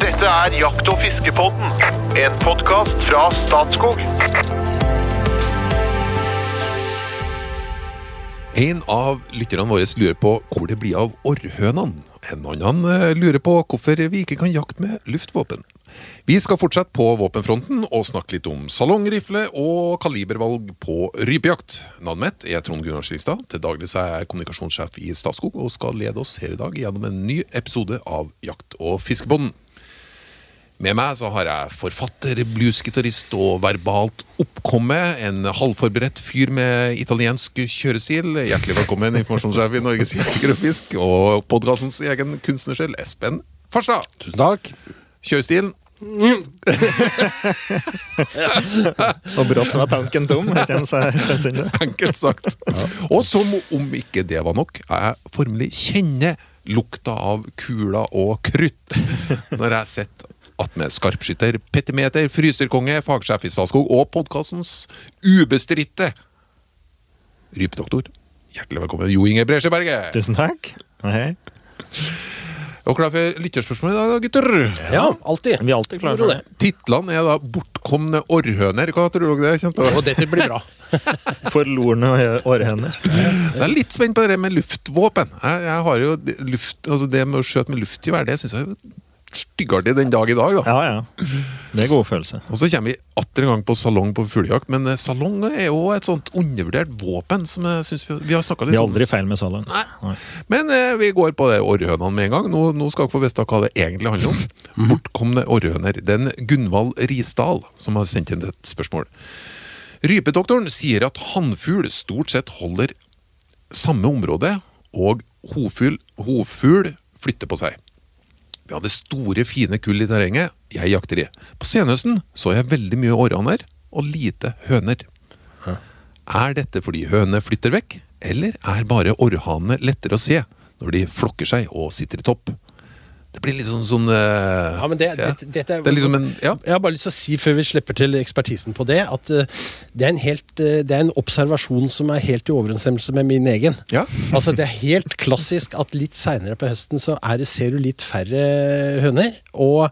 Dette er Jakt- og fiskepodden, en podkast fra Statskog. En av lytterne våre lurer på hvor det blir av orrhønene. En annen eh, lurer på hvorfor vi ikke kan jakte med luftvåpen. Vi skal fortsette på våpenfronten og snakke litt om salongrifle og kalibervalg på rypejakt. Navnet mitt er Trond Gunnar Skilstad. Til daglig er jeg kommunikasjonssjef i Statskog og skal lede oss her i dag gjennom en ny episode av Jakt- og fiskepodden. Med meg så har jeg forfatter, bluesgitarist og verbalt oppkomme. En halvforberedt fyr med italiensk kjørestil. Hjertelig velkommen, informasjonssjef i Norges Jeger og podkastens egen kunstnersjel, Espen Farstad. Tusen takk. Kjørestilen. Og brått var tanken tom, het en stensynde. Enkelt sagt. Og som om ikke det var nok, jeg formelig kjenner lukta av kula og krutt når jeg sitter attmed skarpskytter, petimeter, fryserkonge, fagsjef i Statskog og podkastens ubestridte rypedoktor. Hjertelig velkommen, Jo Inge Bresjeberget. Tusen takk. Hei. Og klar for lytterspørsmål i dag, gutter? Ja, alltid. Vi er alltid klare for det. Titlene er da 'Bortkomne orrhøner'. Hva tror dere det kommer til å Og dette blir bra. Forlorne orrhøner. Så jeg er litt spent på det med luftvåpen. Jeg, jeg har jo luft, altså det med å skjøte med luftgevær, det syns jeg styggartig den dag i dag. da. Ja, ja. Det er god følelse. Og så kommer vi atter en gang på salong på fuglejakt, men eh, salong er jo et sånt undervurdert våpen som jeg syns vi, vi har snakka Vi litt er aldri feil med salong. Nei. Nei. Men eh, vi går på det orrhønene med en gang. Nå, nå skal dere få vite hva det egentlig handler om. Bortkomne orrhøner. Det er en Gunvald Risdal som har sendt inn et spørsmål. Rypedoktoren sier at hannfugl stort sett holder samme område, og hovfugl, hovfugl flytter på seg. Vi hadde store, fine kull i terrenget jeg jakter i. På senhøsten så jeg veldig mye orrhaner og lite høner. Er dette fordi hønene flytter vekk, eller er bare orrhanene lettere å se når de flokker seg og sitter i topp? Det blir litt sånn, sånn uh, Ja, men det, ja. dette- dette er, Det er liksom en Ja. Jeg har bare lyst til å si før vi slipper til ekspertisen på det, at uh, det, er en helt, uh, det er en observasjon som er helt i overensstemmelse med min egen. Ja. Altså Det er helt klassisk at litt seinere på høsten så er ser du litt færre høner. Og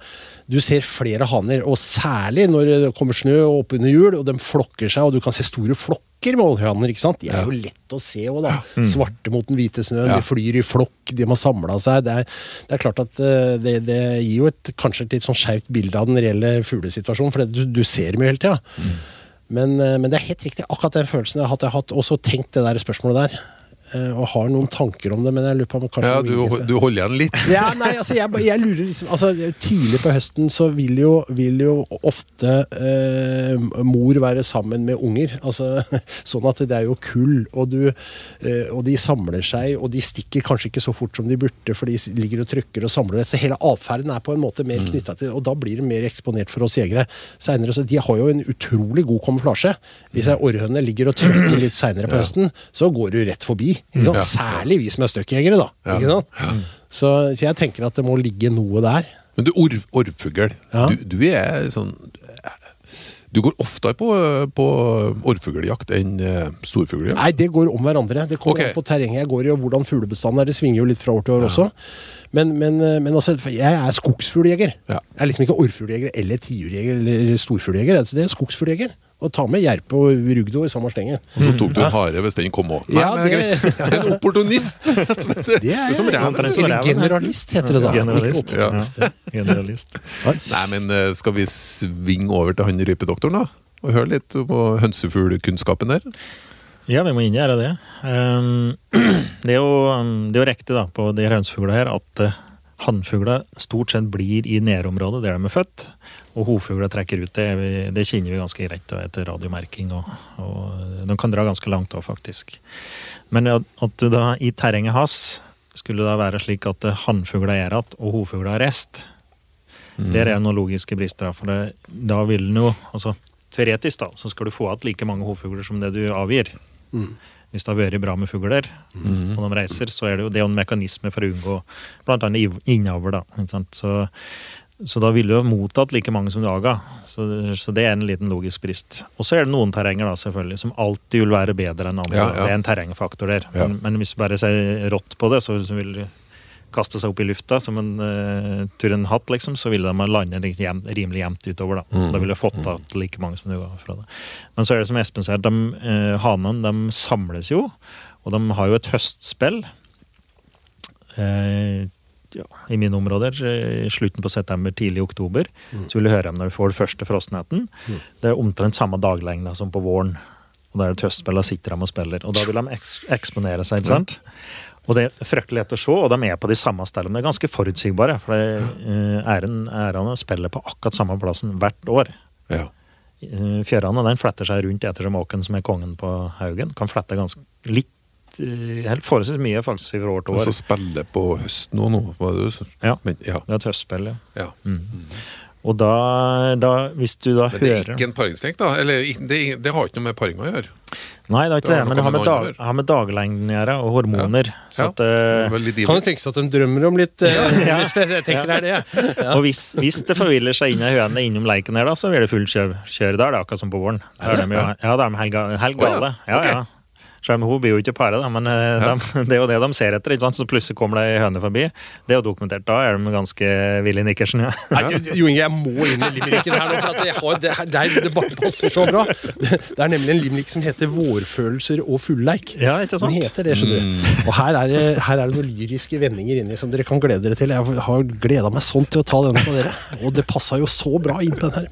du ser flere haner. Og særlig når det kommer snø og opp under jul, og de flokker seg, og du kan se store flokker med ålhaner. ikke sant? De er jo lett å se òg, da. Svarte mot den hvite snøen. De flyr i flokk, de må samla seg. Det er, det er klart at eh, det, det gir jo et, kanskje et litt sånn skjevt bilde av den reelle fuglesituasjonen, for det- du, du ser dem jo hele tida. Men, eh, men det er helt riktig. Akkurat den følelsen jeg har hatt. Jeg har hatt også tenkt det der spørsmålet der. Eh, Og har noen tanker om det, men jeg lurer på om kanskje ja du, du holder igjen litt. ja, nei, altså jeg, jeg lurer liksom altså, Tidlig på høsten så vil jo, vil jo ofte eh, mor være sammen med unger. Altså, sånn at det er jo kull, og, du, eh, og de samler seg, og de stikker kanskje ikke så fort som de burde, for de ligger og trykker og samler. Så hele atferden er på en måte mer knytta til Og da blir det mer eksponert for oss jegere. Senere, så De har jo en utrolig god kamuflasje. Hvis ei orrhøne ligger og trykker litt seinere på høsten, så går du rett forbi. Ikke sant? Ja. Særlig vi som er støkkjegere, da. Ja. Ikke sant? Så, så jeg tenker at det må ligge noe der. Men du, orv, orvfugl. Ja. du, du er sånn Du går oftere på, på orrfugljakt enn eh, storfugljakt? Nei, det går om hverandre. Det kommer okay. an på terrenget jeg går i, og hvordan fuglebestanden er. Det svinger jo litt fra år til år også. Men, men, men også, jeg er skogsfugljeger. Ja. Jeg er liksom ikke orrfugljeger eller tiurjeger eller storfugljeger. Det er skogsfugljeger. Og ta med jerpe og rugdo i samme slengen. Og så tok du en hare hvis den kom òg. Ja, det- En opportunist! Det er som. Eller generalist, heter det da. Generalist. Ja. Ja. Generalist. Nei, men eh, skal vi svinge over til han rypedoktoren, da? Og høre litt på hønsefuglkunnskapen der? Ja, vi må inngjøre det. Um, det, er jo, um, det er jo riktig da, på de hønsefuglene her at hannfugler stort sett blir i nærområdet der de er født, og hovfugla trekker ut. Det, det kjenner vi ganske greit da, etter radiomerking, og, og de kan dra ganske langt òg, faktisk. Men at, at du da i terrenget hans skulle det da være slik at hannfugla er igjen og hovfugla er rest. Der er noen logiske brister. For det, da vil den jo altså, Teoretisk da, så skal du få igjen like mange hovfugler som det du avgir. Hvis det har vært bra med fugler, og de reiser, så er det jo det er en mekanisme for å unngå bl.a. innavl. Så, så da vil du ha mottatt like mange som du aga. Så, så det er en liten logisk brist. Og så er det noen terrenger da, selvfølgelig, som alltid vil være bedre enn andre. Ja, ja. Det er en terrengfaktor der. Ja. Men, men hvis du bare ser rått på det, så vil du kaste seg opp i lufta som en uh, tur en hatt, liksom, så ville de ha landet liksom rimelig jevnt utover. Da Da ville de fått igjen like mange som det var fra det. Men så er det som Espen sier, de uh, hanene de samles jo, og de har jo et høstspill. Uh, ja, I mine områder, i slutten på september, tidlig i oktober, så vil du høre dem når du får den første frostnæten. Det er omtrent samme daglengda som på våren. Og da er det et høstspill, da sitter de og spiller. Og da vil de eks eksponere seg, ikke sant? Og det er fryktelig lett å se, og de er på de samme stedene. Det er ganske forutsigbare, for eh, æren, ærene spiller på akkurat samme plassen hvert år. Ja. Eh, Fjørane den fletter seg rundt ettersom åken som er kongen på haugen. Kan flette ganske litt eh, helt Forholdsvis mye faktisk fra år til Og så spille på høsten òg nå, var det du sa? Ja. Men, ja. Det er et høstspill, ja. ja. Og da, da hvis du da hører Men det er hører ikke en paringslek, da? Eller det, det har ikke noe med paring å gjøre? Nei, det er ikke Det det, men det har med dag, har med daglengden å gjøre, og hormoner. Så Ja. at, eh, Veldig Kan jo det tenkes at de drømmer om litt uh, Ja. Jeg tenker det er det. Og hvis, hvis det forviller seg inn i hønene innom leiken her, da, så blir det fullt kjør, kjør der. Det er akkurat som på våren. Da er de ja, da er de helt, ga- Oh, ja. ja. gale. Selv om hun blir jo ikke paret, da, men eh, Ja. de, det er jo det de ser etter. ikke sant? Så plutselig kommer det ei høne forbi. Det er jo dokumentert. Da er de ganske ville i nikkersen. Ja. Nei, Jo Inge, jeg må inn i limericken her nå, for at jeg har, det, det, er- det bare passer så bra. Det, det er nemlig en limerick som heter 'Vårfølelser og fullleik'. Ja, ikke sant? Den heter det, skjønner du. Og her er, det, her er det noen lyriske vendinger inni som dere kan glede dere til. Jeg har gleda meg sånn til å ta denne på dere, og det passa jo så bra inn på den her.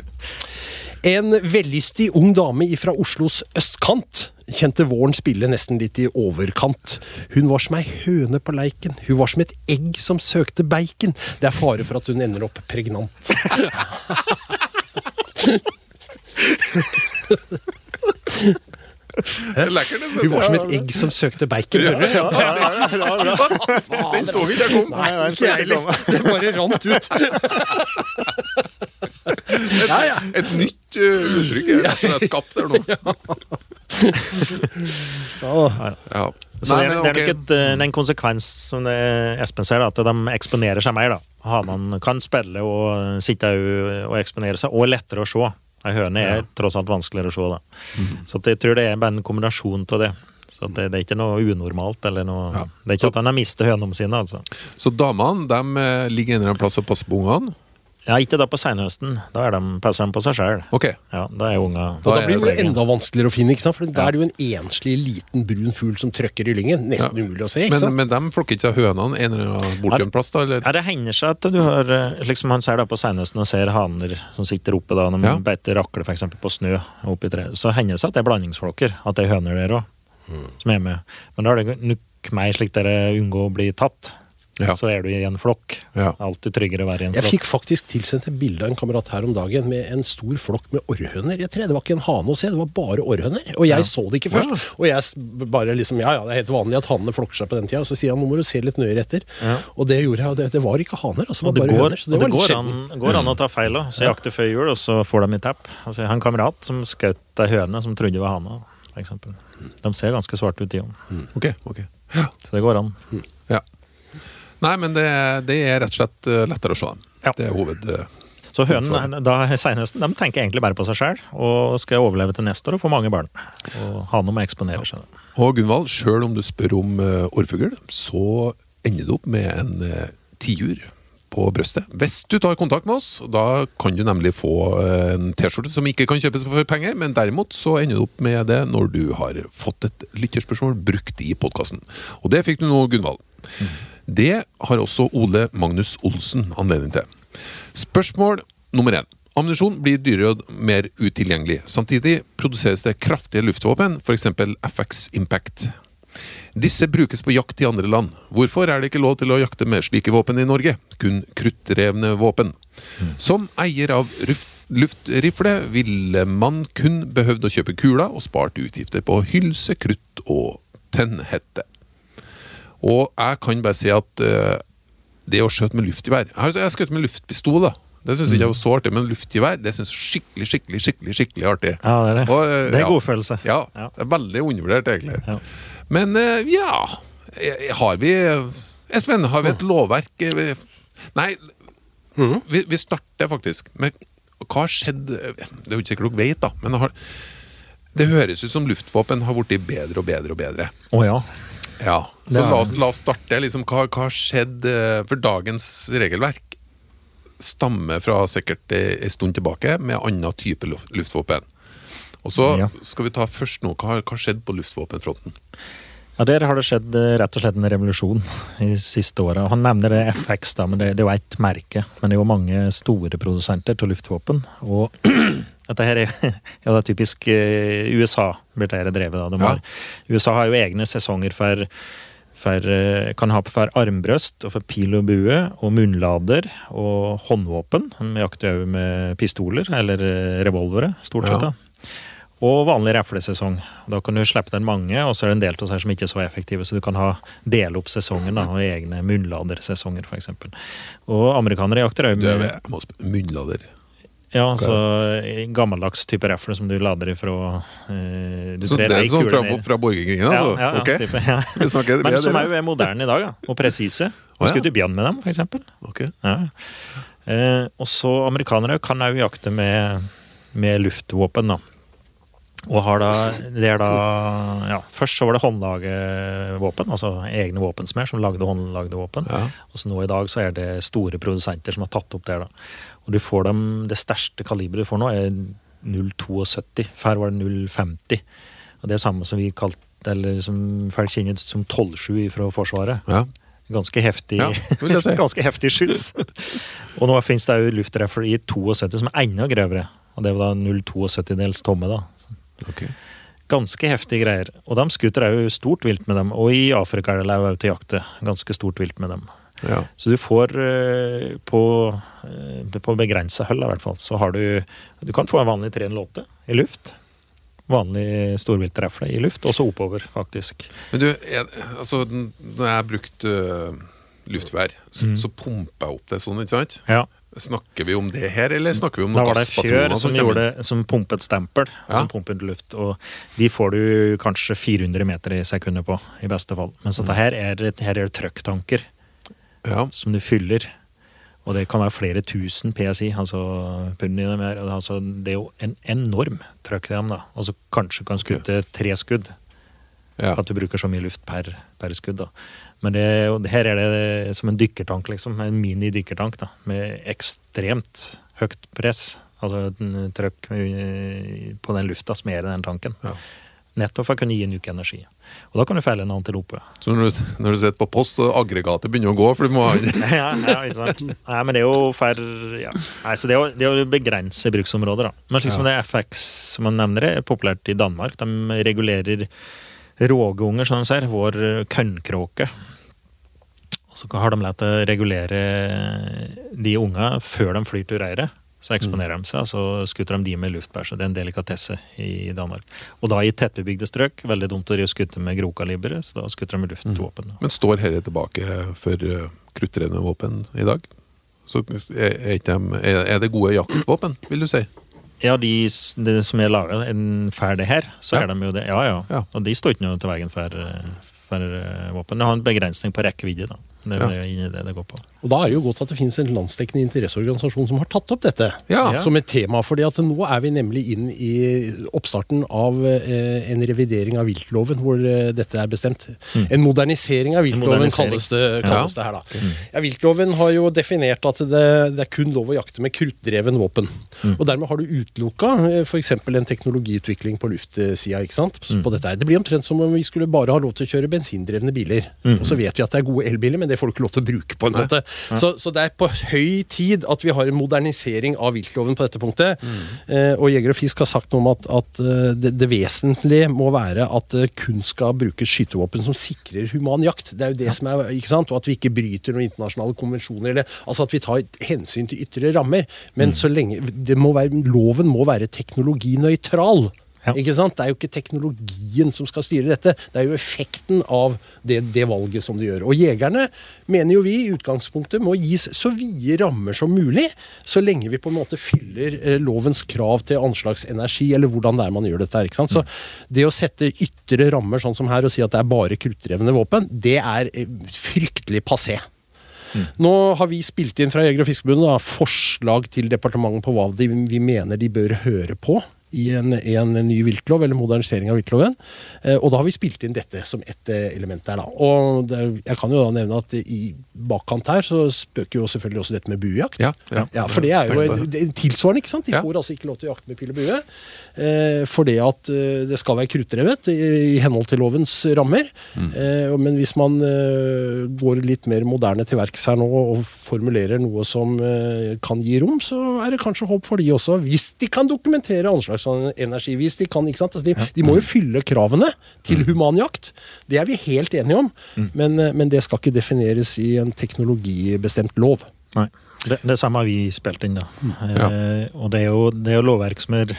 En vellystig ung dame fra Oslos østkant kjente våren spille nesten litt i overkant. Hun var som ei høne på leiken, hun var som et egg som søkte bacon. Det er fare for at hun ender opp pregnant. Hun var som et egg som søkte bacon. hører du? Den så vi jeg kom! Nei, heller. Det bare rant ut. Ja, ja. Et nytt uh, uttrykk er som er skapt der nå. Ja. Så Nei, det, er, det er ok. nok et, eh, en konsekvens, som det Espen ser, da, at de eksponerer seg mer. da. Hanene kan spille og sitte og eksponere seg, og er lettere å se. Ei høne er tross alt vanskeligere å se. da. Mhm. Så at jeg tror det er bare en kombinasjon av det. Så at det, det er ikke noe unormalt. eller noe... Ja. Det er ikke at han har mistet hønene sine. altså. Så damene de eh, ligger en eller annen plass og passer på ungene? Ja, Ikke da på seinhøsten. Da er de, passer de på seg sjøl. Ok. Ja, da er unga Og da blir det enda vanskeligere å finne, ikke sant? for da er det jo en enslig liten brun fugl som trøkker i lyngen. Nesten umulig å se. ikke Men, sant? men de flokker ikke seg hønene en eller annen borti en plass, da? Eller? Ja, Det hender seg at du har eh, liksom Han ser da på seinhøsten og ser haner som sitter oppe da, når man Ja. beiter rakle eksempel på snø oppi treet. Så hender det seg at det er blandingsflokker. At det er høner der òg, som er med. Men da er det nok mer slik dere unngår å bli tatt. Ja. Så er du i en flokk. Ja. Alltid tryggere å være i en Jeg flokk. fikk faktisk tilsendt et bilde av en kamerat her om dagen med en stor flokk med orrhøner. Jeg tre. Det var ikke en hane å se, det var bare orrhøner. Og jeg så det ikke først. Ja. Og jeg bare liksom, ja ja, det er helt vanlig at hanene flokker seg på den tida. Og så sier han nå må du se litt nøyere etter. Ja. Og det gjorde jeg, og det, det var ikke haner, altså, det var bare går, høner. Så og det det var litt går, an, går an å ta feil òg. Så jakter før jul, og så får de i tepp. Altså, jeg har en kamerat som skjøt ei høne som trodde det var hane. For eksempel. de ser ganske svarte ut, de òg. Okay, okay. Ja. Så det går an. ja. Nei, men det, det er rett og slett eh, lettere å se dem. Ja. Det er hoved... eh, Så hønene da senhøsten de tenker egentlig bare på seg sjøl og skal overleve til neste år og få mange barn. Og ha noe med å eksponere seg. Og Gunvald, sjøl om du spør om uh, orrfugl, så ender du opp med en uh, tiur på brøstet. Hvis du tar kontakt med oss, da kan du nemlig få en T-skjorte som ikke kan kjøpes for penger, men derimot så ender du opp med det når du har fått et lytterspørsmål brukt i podkasten. Og det fikk du nå, Gunvald. Det har også Ole Magnus Olsen anledning til. Spørsmål nummer én. Ammunisjon blir dyrere og mer utilgjengelig. Samtidig produseres det kraftige luftvåpen, f.eks. FX Impact. Disse brukes på jakt i andre land. Hvorfor er det ikke lov til å jakte med slike våpen i Norge? Kun kruttrevne våpen. Som eier av luftrifle ville man kun behøvd å kjøpe kula og spart utgifter på hylse, krutt og tennhette. Og jeg kan bare si at uh, det å skjøte med luftgevær Jeg har skutt med luftpistol, da. Det syns ikke jeg var så artig, men luftgevær det synes jeg skikkelig, skikkelig, skikkelig skikkelig artig. Ja, det er det. Og, uh, Det er ja. godfølelse. Ja, Ja. det er veldig undervurdert, egentlig. Ja. Men uh, ja eh, Har vi Espen, har vi et lovverk Nei, vi, vi starter faktisk med Hva har skjedd Det er jo ikke sikkert dere vet, da, men har, det høres ut som luftvåpen har blitt bedre og bedre og bedre. Å ja. Ja, så la oss, la oss starte. Liksom, hva, har skjedd? eh, For dagens regelverk stammer fra sikkert en stund tilbake med annen type luftvåpen. Og så Ja. skal vi ta først nå, hva har skjedd på luftvåpenfronten? Ja, Der har det skjedd eh, rett og slett en revolusjon i de siste åra. Han nevner det FX, da, men det, det er jo ett merke. Men det er jo mange store produsenter til luftvåpen. Og dette her er ja, det er typisk eh, USA blir det her drevet. da. De har, USA har jo egne sesonger for, for eh, kan ha på for armbrøst og for pil og bue og munnlader og håndvåpen. De jakter jo med pistoler eller eh, revolvere, stort sett. Ja. Og vanlig reflesesong. Da kan du slippe den mange, og så er det en del av seg som ikke er så effektive, så du kan ha dele opp sesongen da, og egne munnladersesonger, f.eks. Og amerikanere jakter òg med munnlader. Ja, altså, en gammeldags type rafle som du lader ifra eh, du Så det er sånn fra, fra borgerkrigen, altså? ja, ja, Ok. type, ja. Vi snakker, Men vi er som er moderne i dag, ja. og presise. Å, Du ja. skutt i bjørn med dem, f.eks. Ok. Ja. Eh, og så amerikanere kan òg jakte med, med luftvåpen, da. Og har da, det er da ja, Først så var det håndlagevåpen, altså egne våpensmeder som lagde håndlagde våpen. Ja. Og så nå i dag så er det store produsenter som har tatt opp det. da. Og du får dem, Det største kaliberet du får nå, er 0,72. Før var det 0,50. Og det er samme som vi kalte, eller som folk kjenner som 12,7 fra Forsvaret. Ja. Ganske heftig, Ja, si. ganske heftig skyts. og nå finnes det jo luftrifler i 72 som er enda grøvere. Og det var da 0,72-dels tomme, da. Okay. Ganske heftige greier. Og de skuter jo stort vilt med dem. Og i Afrika er det òg til jakte. Ganske stort vilt med dem. Ja. Så du får eh, på, eh, på begrensa hull, i hvert fall, så har du Du kan få en vanlig 308 i luft. Vanlig storviltrefle i luft, og så oppover, faktisk. Men du, jeg, altså, når jeg har brukt uh, luftvær, så, Mm. så pumper jeg opp det sånn, ikke sant? Ja. Snakker vi om det her, eller snakker vi om noen var det gasspatroner som, gjorde, som pumpet stempel, Ja. som pumpet luft. Og de får du kanskje 400 meter i sekundet på, i beste fall. Mens Mm. dette her er, her er det trøkktanker Ja. som du fyller. Og det kan være flere tusen PSI, altså pund i dem. Altså, det er jo en enorm trøkk i dem, da. Altså kanskje kan skutte tre skudd. ja. At du bruker så mye luft per, per skudd. da. Men det, er her er det som en dykkertank, liksom. En mini-dykkertank da, med ekstremt høyt press. Altså en trøkk på den lufta som er i den tanken. Ja. Nettopp for å kunne gi en uke energi. Og da kan du felle en antilope. Så når du, når du sitter på post, og aggregatet begynner å gå, for du må ha ja, ja, ikke sant? Nei, men det er jo for ja. Nei, så det er jo, det er jo begrense bruksområder, da. Men slik som det FX som man nevner, er populært i Danmark. De regulerer rågeunger, som de sier. Vår kønnkråke. Og så har de latt å regulere de unga før de flyr til reiret. Så eksponerer de seg, og så skutter de de med luftbær. Så det er en delikatesse i Danmark. Og da i tettbebygde strøk. Veldig dumt å skutte med grokalibre, så da skutter de med luftvåpen. Men står dette tilbake for uh, våpen i dag? Så er, det gode jaktvåpen, vil du si? Ja, de, de som er laga ferdig her, så Ja. er de jo det. Ja, ja. Ja. Og de står ikke noe til veien for, eh, for eh, våpen. Det har en begrensning på rekkevidde, da. Det er Ja. det, det det går på. Og Da er det jo godt at det finnes en landsdekkende interesseorganisasjon som har tatt opp dette Ja. som et tema. fordi at nå er vi nemlig inn i oppstarten av eh, en revidering av viltloven hvor eh, dette er bestemt. En modernisering av viltloven modernisering. kalles, det, Ja. det her, da. Ja, Viltloven har jo definert at det, det er kun lov å jakte med kruttdreven våpen. Og dermed har du utelukka f.eks. en teknologiutvikling på luftsida. ikke sant? På dette her. Det blir omtrent som om vi skulle bare ha lov til å kjøre bensindrevne biler. Og så vet vi at det er gode elbiler, men det får du ikke lov til å bruke. på en måte. Så, så det er på høy tid at vi har en modernisering av viltloven på dette punktet. Eh, og Jeger og Fisk har sagt noe om at, at eh, det, det vesentlige må være at det kun skal brukes skytevåpen som sikrer human jakt. Det er jo det som er, ikke sant? Og at vi ikke bryter noen internasjonale konvensjoner. Eller, altså at vi tar hensyn til ytre rammer. Men så lenge, det må være, loven må være teknologinøytral. Ja. Ikke sant? Det er jo ikke teknologien som skal styre dette, det er jo effekten av det, det valget som de gjør. Og jegerne mener jo vi i utgangspunktet må gis så vide rammer som mulig, så lenge vi på en måte fyller eh, lovens krav til anslagsenergi, eller hvordan det er man gjør dette her. ikke sant? Så det å sette ytre rammer sånn som her og si at det er bare kruttdrevne våpen, det er eh, fryktelig passé. Nå har vi spilt inn fra Jeger- og Fiskerforbundet forslag til departementet på hva de, vi mener de bør høre på i en, en ny viltlov, eller modernisering av viltloven. Eh, og da har vi spilt inn dette som ett eh, element der. da. Og det, jeg kan jo da nevne at i bakkant her så spøker jo selvfølgelig også dette med buejakt. Ja, ja. Ja, for det er jo en- det tilsvarende, ikke sant? De får altså ikke lov til å jakte med pil og bue. Fordi for det at eh, det skal være kruttrevet i, henhold til lovens rammer. Mm. Eh, men hvis man eh, går litt mer moderne til verks her nå og formulerer noe som eh, kan gi rom, så er det kanskje håp for de også. Hvis de kan dokumentere anslagsenergi. Hvis de kan? Altså, de, de må jo fylle kravene til humanjakt. Det er vi helt enige om. Men, eh, men det skal ikke defineres i en teknologibestemt lov. Nei. Det, det samme har vi spilt inn, da. Eh, og det er, jo, det er jo lovverk som, er,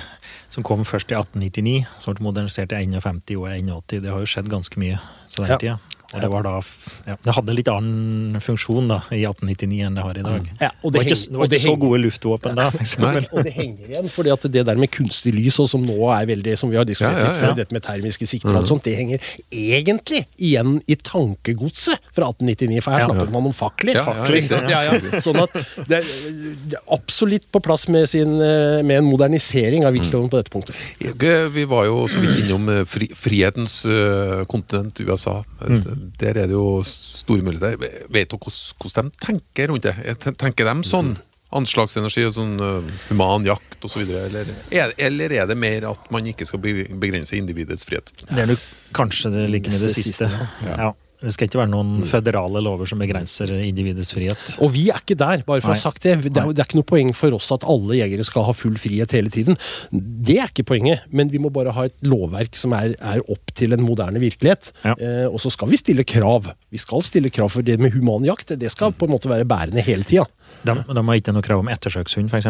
som kom først i 1899, som ble modernisert i 51 og 81. Det har jo skjedd ganske mye så den Ja. tida. Og det var da ja, Det hadde litt annen funksjon da i 1899 enn det har i dag. Ja, og det det var ikke, det var ikke det så gode luftvåpen da. Og det henger igjen, fordi at det der med kunstig lys, og som nå er veldig, som vi har diskutert Ja, ja, litt før, dette med termiske sikter og alt sånt, det henger egentlig igjen i tankegodset fra 1899, for her Ja. snakket man om fakler. Ja, ja, Fakler, ja, ja. Sånn at det er, absolutt på plass med, sin, eh, med en modernisering av viltloven på dette punktet. Vi var jo så vidt innom eh, fri, frihetens eh, kontinent, USA. Eh, Der er det jo store muligheter. Vet du hvordan, de tenker rundt det? Tenker de sånn anslagsenergi og sånn human jakt osv., eller, er- eller er det mer at man ikke skal begrense individets frihet? Det er nok kanskje det like med det Det siste. Ja. Ja. Det skal ikke være noen føderale lover som begrenser individets frihet. Og vi er ikke der, bare for å ha sagt det. Det er, det er ikke noe poeng for oss at alle jegere skal ha full frihet hele tiden. Det er ikke poenget, men vi må bare ha et lovverk som er, er opp til en moderne virkelighet. Ja. Eh, og så skal vi stille krav. Vi skal stille krav for det med human jakt. Det skal på en måte være bærende hele tida. De, de har ikke noe krav om ettersøkshund, f.eks.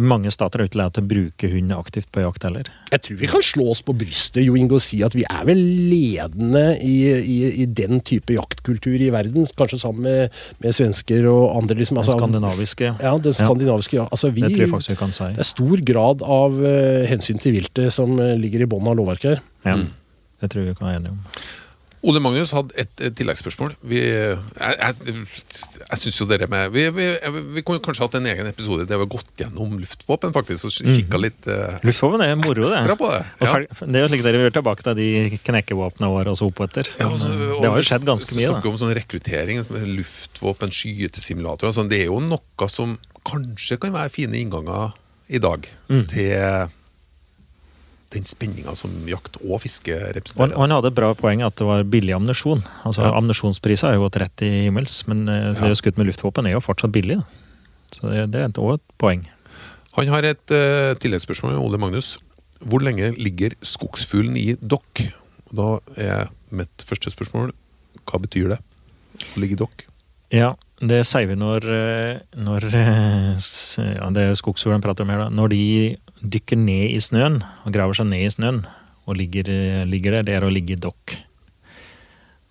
Mange stater er ikke lært å bruke hund aktivt på jakt heller. Jeg tror vi kan slå oss på brystet Jo Ingo, og si at vi er vel ledende i, i, i den type jaktkultur i verden. Kanskje sammen med, med svensker og andre. Liksom, Den altså, skandinaviske. ja, den skandinaviske. Ja. Altså, vi, Det tror jeg faktisk vi kan si. Det er stor grad av uh, hensyn til viltet som uh, ligger i bunnen av lovverket her. Ja, det tror jeg vi kan være enige om. Ole Magnus hadde et, et tilleggsspørsmål. Vi, jeg jeg, jeg syns jo dere med vi, vi, vi kunne kanskje hatt en egen episode der vi har gått gjennom luftvåpen, faktisk, og kikka litt eh, Luftvåpen er moro, det. på det. Ja. fer- Det er jo slik dere vil tilbake til de knekkevåpnene våre og så oppetter. Ja, altså, og det har jo skjedd ganske mye, snakker da. om sånn rekruttering, med luftvåpen, skytesimulatorer. Sånn. Det er jo noe som kanskje kan være fine innganger i dag Mm. til den spenninga som jakt og fiske representerer. og han hadde et bra poeng at det var billig ammunisjon. Altså, Ja. Ammunisjonspriser har jo gått rett i himmels, men eh, Ja. skutt med luftvåpen er jo fortsatt billig. Da. Så det, det er også et poeng. Han har et uh, tilleggsspørsmål, Ole Magnus. Hvor lenge ligger skogsfuglen i dokk? Da er mitt første spørsmål hva betyr det? Å ligge i dokk? Ja, det sier vi når, eh, når ja, Det er skogsfuglen prater om her, da. Når de dykker ned i snøen og graver seg ned i snøen og ligger, eh, ligger der, det er å ligge i dokk.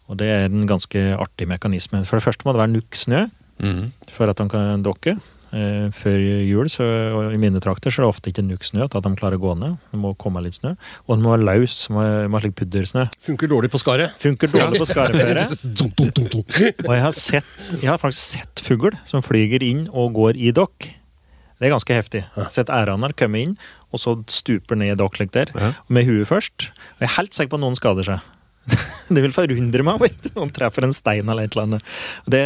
Og det er en ganske artig mekanisme. For det første må det være nok snø mm. for at de kan dokke. Eh, før jul, så, og i mine trakter, så er det ofte ikke nok snø til at de klarer å gå ned. Det må komme litt snø. Og den må være løs, må, må ha slik puddersnø. Funker dårlig på skaret. Funker dårlig på skareføre. Dum. Og jeg har, sett, jeg har faktisk sett fugl som flyger inn og går i dokk. Det er ganske heftig. Har Sett æraner komme inn, og så stuper ned i dokk der. Ja. Med huet først. Og jeg er helt sikker på at noen skader seg. Det vil forundre meg vet om de treffer en stein eller et eller annet. Det,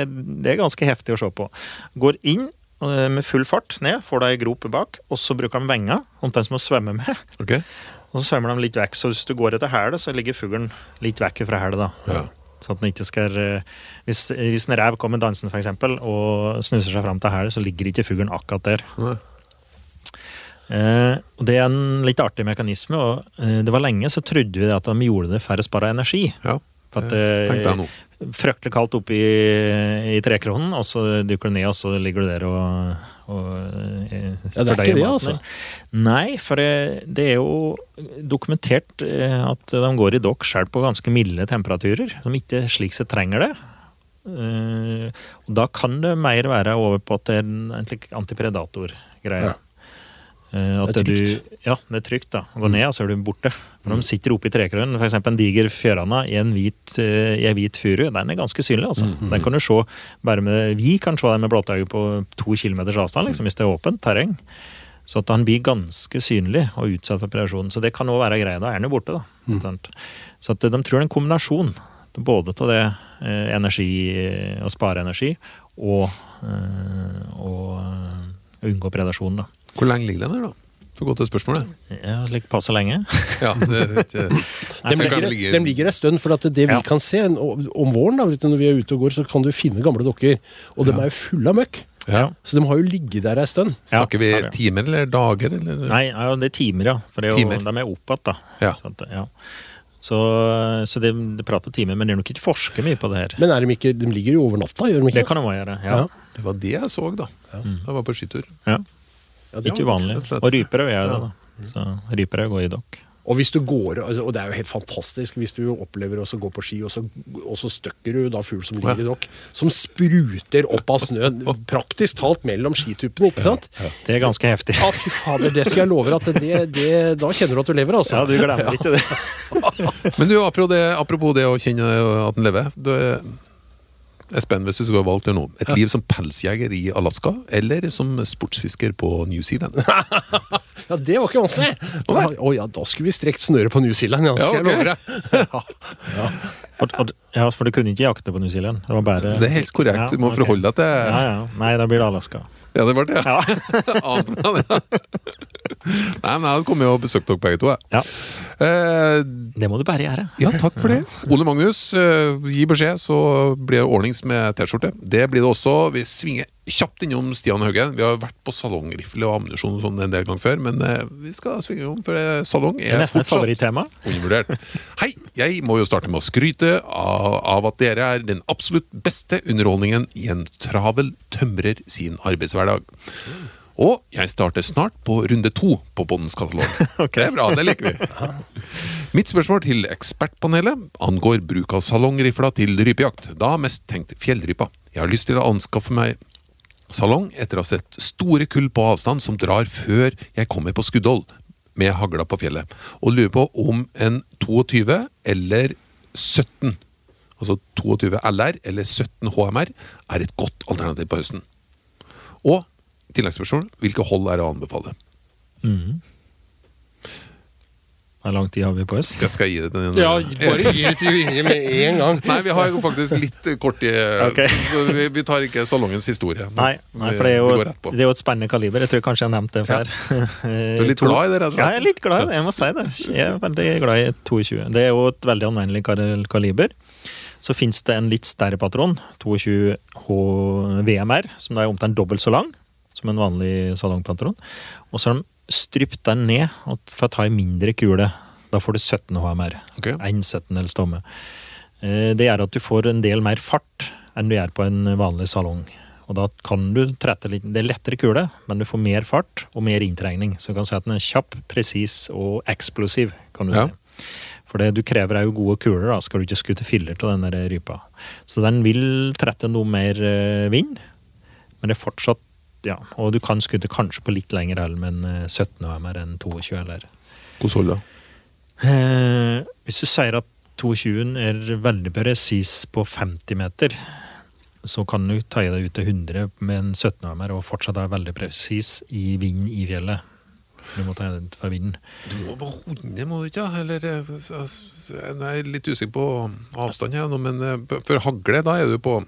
det er ganske heftig å se på. Går inn eh, med full fart ned, får deg ei grop bak, og så bruker de venga, omtrent som å svømme med. Ok? Og så svømmer de litt vekk, så hvis du går etter hælet, så ligger fuglen litt vekk fra hælet, da. Ja. Sånn at den ikke skal eh, Hvis, hvis en rev kommer dansende for eksempel, og snuser seg fram til hælet, så ligger ikke fuglen akkurat der. Nei. Eh, og Det er en litt artig mekanisme. og eh, Det var lenge så trodde vi at de gjorde det for å spare energi. Ja, For at, det eh, tenkte. Fryktelig kaldt oppe i, i trekronen, og så dukker du ned, og så ligger du der og, og eh, Ja, det er ikke det, altså. Nei, for det, er jo dokumentert eh, at de går i dokk selv på ganske milde temperaturer, som ikke slik sett trenger det. Eh, og da kan det mer være over på at det er en, en slik antipredator-greie. Ja. Eh, at Det er Du, ja, det er trygt. da. Gå ned, og så er du borte. Når de sitter oppe i trekrønnen, f.eks. en diger fjørana i en hvit, eh, i en hvit furu, den er ganske synlig. altså. Den kan du se bare med, Vi kan se den med blått på to kilometers avstand, liksom, hvis det er åpent terreng. Så at han blir ganske synlig og utsatt for predasjon. Så det kan òg være greia. Da er han jo borte, da. Mm. Så at de tror det er en kombinasjon. Både av det eh, energi, eh, å spare energi, og eh, og eh, unngå predasjon, da. Hvor lenge ligger den der, da? For godt til spørsmålet. Ja, slik passe lenge. Ja, det, det, De ligger, ligge- dem ligger en stund, for at det vi Ja. kan se om våren, da, når vi er ute og går, så kan du finne gamle dokker. Og de er jo fulle av møkk. ja. Så de har jo ligget der ei stund. Snakker vi Ja, er timer eller dager, eller? Nei, ja, det er timer, ja. For det er jo, de er opp igjen, da. Ja. Så, at, ja. så, så det, det prater timer, men det er nok ikke forsker mye på det her. Men er de ikke De ligger jo over natta, gjør de ikke Det kan de også gjøre. Ja. Ja. Det var det jeg så, da. Jeg var på skitur. Ja. Ja, det Ikke uvanlig. og rypere gjør det, da. Så rypere går i dokk. Og hvis du går, altså, og det er jo helt fantastisk hvis du opplever å gå på ski, og så, og så støkker du da fugl som ligger i dokk, som spruter opp av snøen praktisk talt mellom skituppene, ikke sant? Det er ganske heftig. Ja, fy fader, det skal jeg love at det, det, da kjenner du at du lever, altså. Ja, du glemmer ikke det. Men du, apropos det, apropos det å kjenne at den lever. Du, Espen, hvis du skulle ha valgt det nå. Et liv som pelsjeger i Alaska, eller som sportsfisker på New Zealand? Ja, det var ikke vanskelig. Å ja, da skulle vi strekt snøret på New Zealand, ja, skal Ja, jeg love deg. Ja. Ja, for du kunne ikke jakte på New Zealand. Det var bare Det er helt korrekt. Du må okay. forholde deg til Ja, ja. Nei, da blir det Alaska. Ja, det var det. ja. det. Nei, men jeg hadde kommet og besøkt dere begge to. jeg. Ja, Eh, Det må du bare gjøre. ja, takk for det. Ole Magnus, eh, gi beskjed, så blir det ordnings med T-skjorte. Det blir det også. Vi svinger kjapt innom Stian Haugen. Vi har vært på salongrifle og ammunisjon og sånn en del ganger før, men eh, vi skal svinge om, for eh, salong Det er, er nesten et favorittema. undervurdert. Hei, jeg må jo starte med å skryte av, av at dere er den absolutt beste underholdningen i en travel tømrer sin arbeidshverdag. Og jeg starter snart på runde to på Bondens katalog. Det er bra, det liker vi. Mitt spørsmål til ekspertpanelet angår bruk av salongrifla til rypejakt. Da mest tenkt fjellrypa. Jeg har lyst til å anskaffe meg salong etter å ha sett store kull på avstand som drar før jeg kommer på skuddhold med hagla på fjellet, og lurer på om en 22 eller 17, altså 22 LR eller 17 HMR, er et godt alternativ på høsten. Og tilleggsspørsmål, hvilke hold er å anbefale? Hvor lang tid har vi på oss? Jeg skal gi det til Ja, bare gi det til Inge med en gang. Nei, vi har jo faktisk litt kort i okay. vi, vi tar ikke salongens historie. Nei, nei, for det er, jo, går rett på. det er jo et spennende kaliber. Jeg tror kanskje jeg har nevnt det Ja. før. Du er litt glad i det, rett og slett? Ja, jeg er litt glad i det. Jeg må si det. Jeg er veldig glad i 22. Det er jo et veldig anvendelig kaliber. Så fins det en litt større patron, 22 H VMR, som da er omtrent dobbelt så lang som en vanlig salongpatron. Og så har de strypt den ned for å ta ei mindre kule. Da får du 17 HMR. Okay. En 17 helst tomme. Eh, Det gjør at du får en del mer fart enn du gjør på en vanlig salong. Og da kan du trette litt Det er lettere kule, men du får mer fart og mer inntrengning. Så du kan si at den er kjapp, presis og eksplosiv, kan du Ja. si. For det du krever er jo gode kuler, da skal du ikke skute filler til den rypa. Så den vil trette noe mer eh, vind, men det er fortsatt ja, Og du kan skutte kanskje på litt lengre hell, men eh, 17 HMR enn 22 eller Hvordan holder det? Eh, hvis du sier at 22 er veldig presis på 50 meter, så kan du ta deg ut til 100 med en 17-hammer og fortsatt være veldig presis i vind i fjellet. Du må ta deg ut for vinden. Du må på 100, må du ikke? Eller eh, Jeg er litt usikker på avstanden, her, men eh, for hagle, da er du på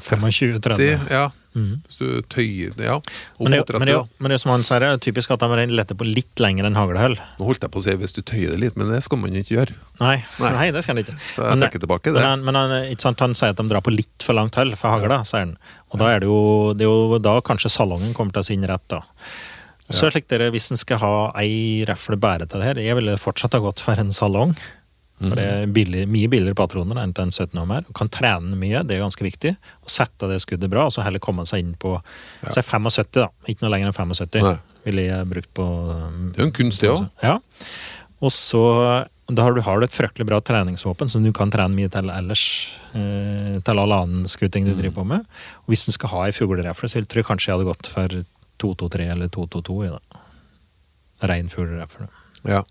25-30. ja. Mm. Hvis du tøyer ja. Men det, 30, men, det, men det som han sier, er typisk at de leter på litt lenger enn haglehøl. Nå holdt jeg på å si hvis du tøyer det litt, men det skal man ikke gjøre. Nei, Nei. nei. det skal han ikke. Så jeg Men- trekker tilbake det. Men, han, men han, sant, han sier at de drar på litt for langt høll for hagla, sier han. Og da er det jo, det er jo da kanskje salongen kommer til sin rett, da. Så slik dere, Hvis en skal ha ei rifle bære til det her, jeg ville fortsatt ha gått for en salong. For det er billig, mye billigere patroner enn til en 17 HMR. Du kan trene mye, det er ganske viktig. Og sette det skuddet bra, og så heller komme seg inn på si 75, da. Ikke noe lenger enn 75 Nei. ville jeg brukt på um, Det er jo en kunst, det òg. ja. Og så da har du, har du et fryktelig bra treningsvåpen som du kan trene mye til ellers. Eh, til all annen skuting du Mm. driver på med. Og hvis en skal ha ei fuglerefle, så tror jeg kanskje jeg hadde gått for 223 eller 222 i det. Rein fuglerefle. Ja.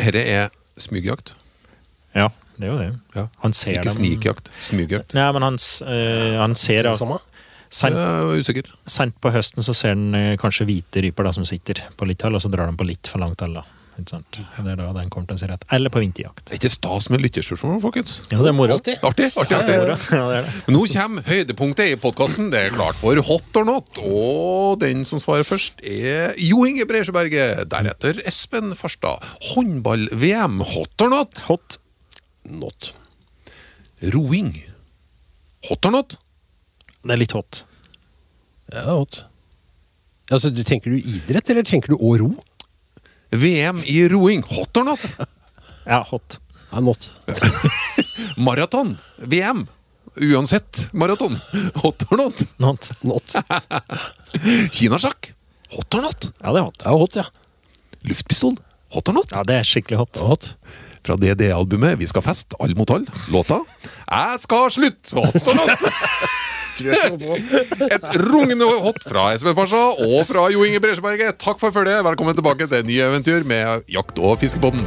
Dette er smygjakt. Ja, det er jo det. Ja. Han ser Ikke snikjakt, smygjakt. Nei, men han, eh, han ser Det samme. Sent, er usikker. sent på høsten så ser han eh, kanskje hvite ryper da, som sitter på litt hold, og så drar de på litt for langt hold. da. Ikke sant? Det er da den kommer til å si rett. Eller på vinterjakt. Det er ikke stas med lytterspørsmål, folkens. Ja, det er moro. Artig. Artig, artig, artig. Ja, det er det. Nå kommer høydepunktet i podkasten. Det er klart for Hot or not. Og den som svarer først, er Jo Inge Bresjeberget. Deretter Espen Farstad. Håndball-VM. Hot or not? Hot. Not. Roing. Hot or not? Det er litt hot. Ja, hot. Altså, du, tenker du idrett, eller tenker du å ro? VM i roing. Hot or not? Ja, hot. I'm not. Maraton. VM. Uansett maraton. Hot or not? Not. Not. Kinasjakk. Hot or not? Ja, det er hot. Ja, hot, ja. Luftpistol. Hot or not? Ja, det er skikkelig hot. Hot. Fra DDE-albumet Vi skal fest, all mot all. Låta Jeg skal slutte! Hot or not? Et rungende hot fra Espen Farsa og fra Jo Inge Bresjeberget. Takk for følget. Velkommen tilbake til nye eventyr med Jakt- og fiskebåten.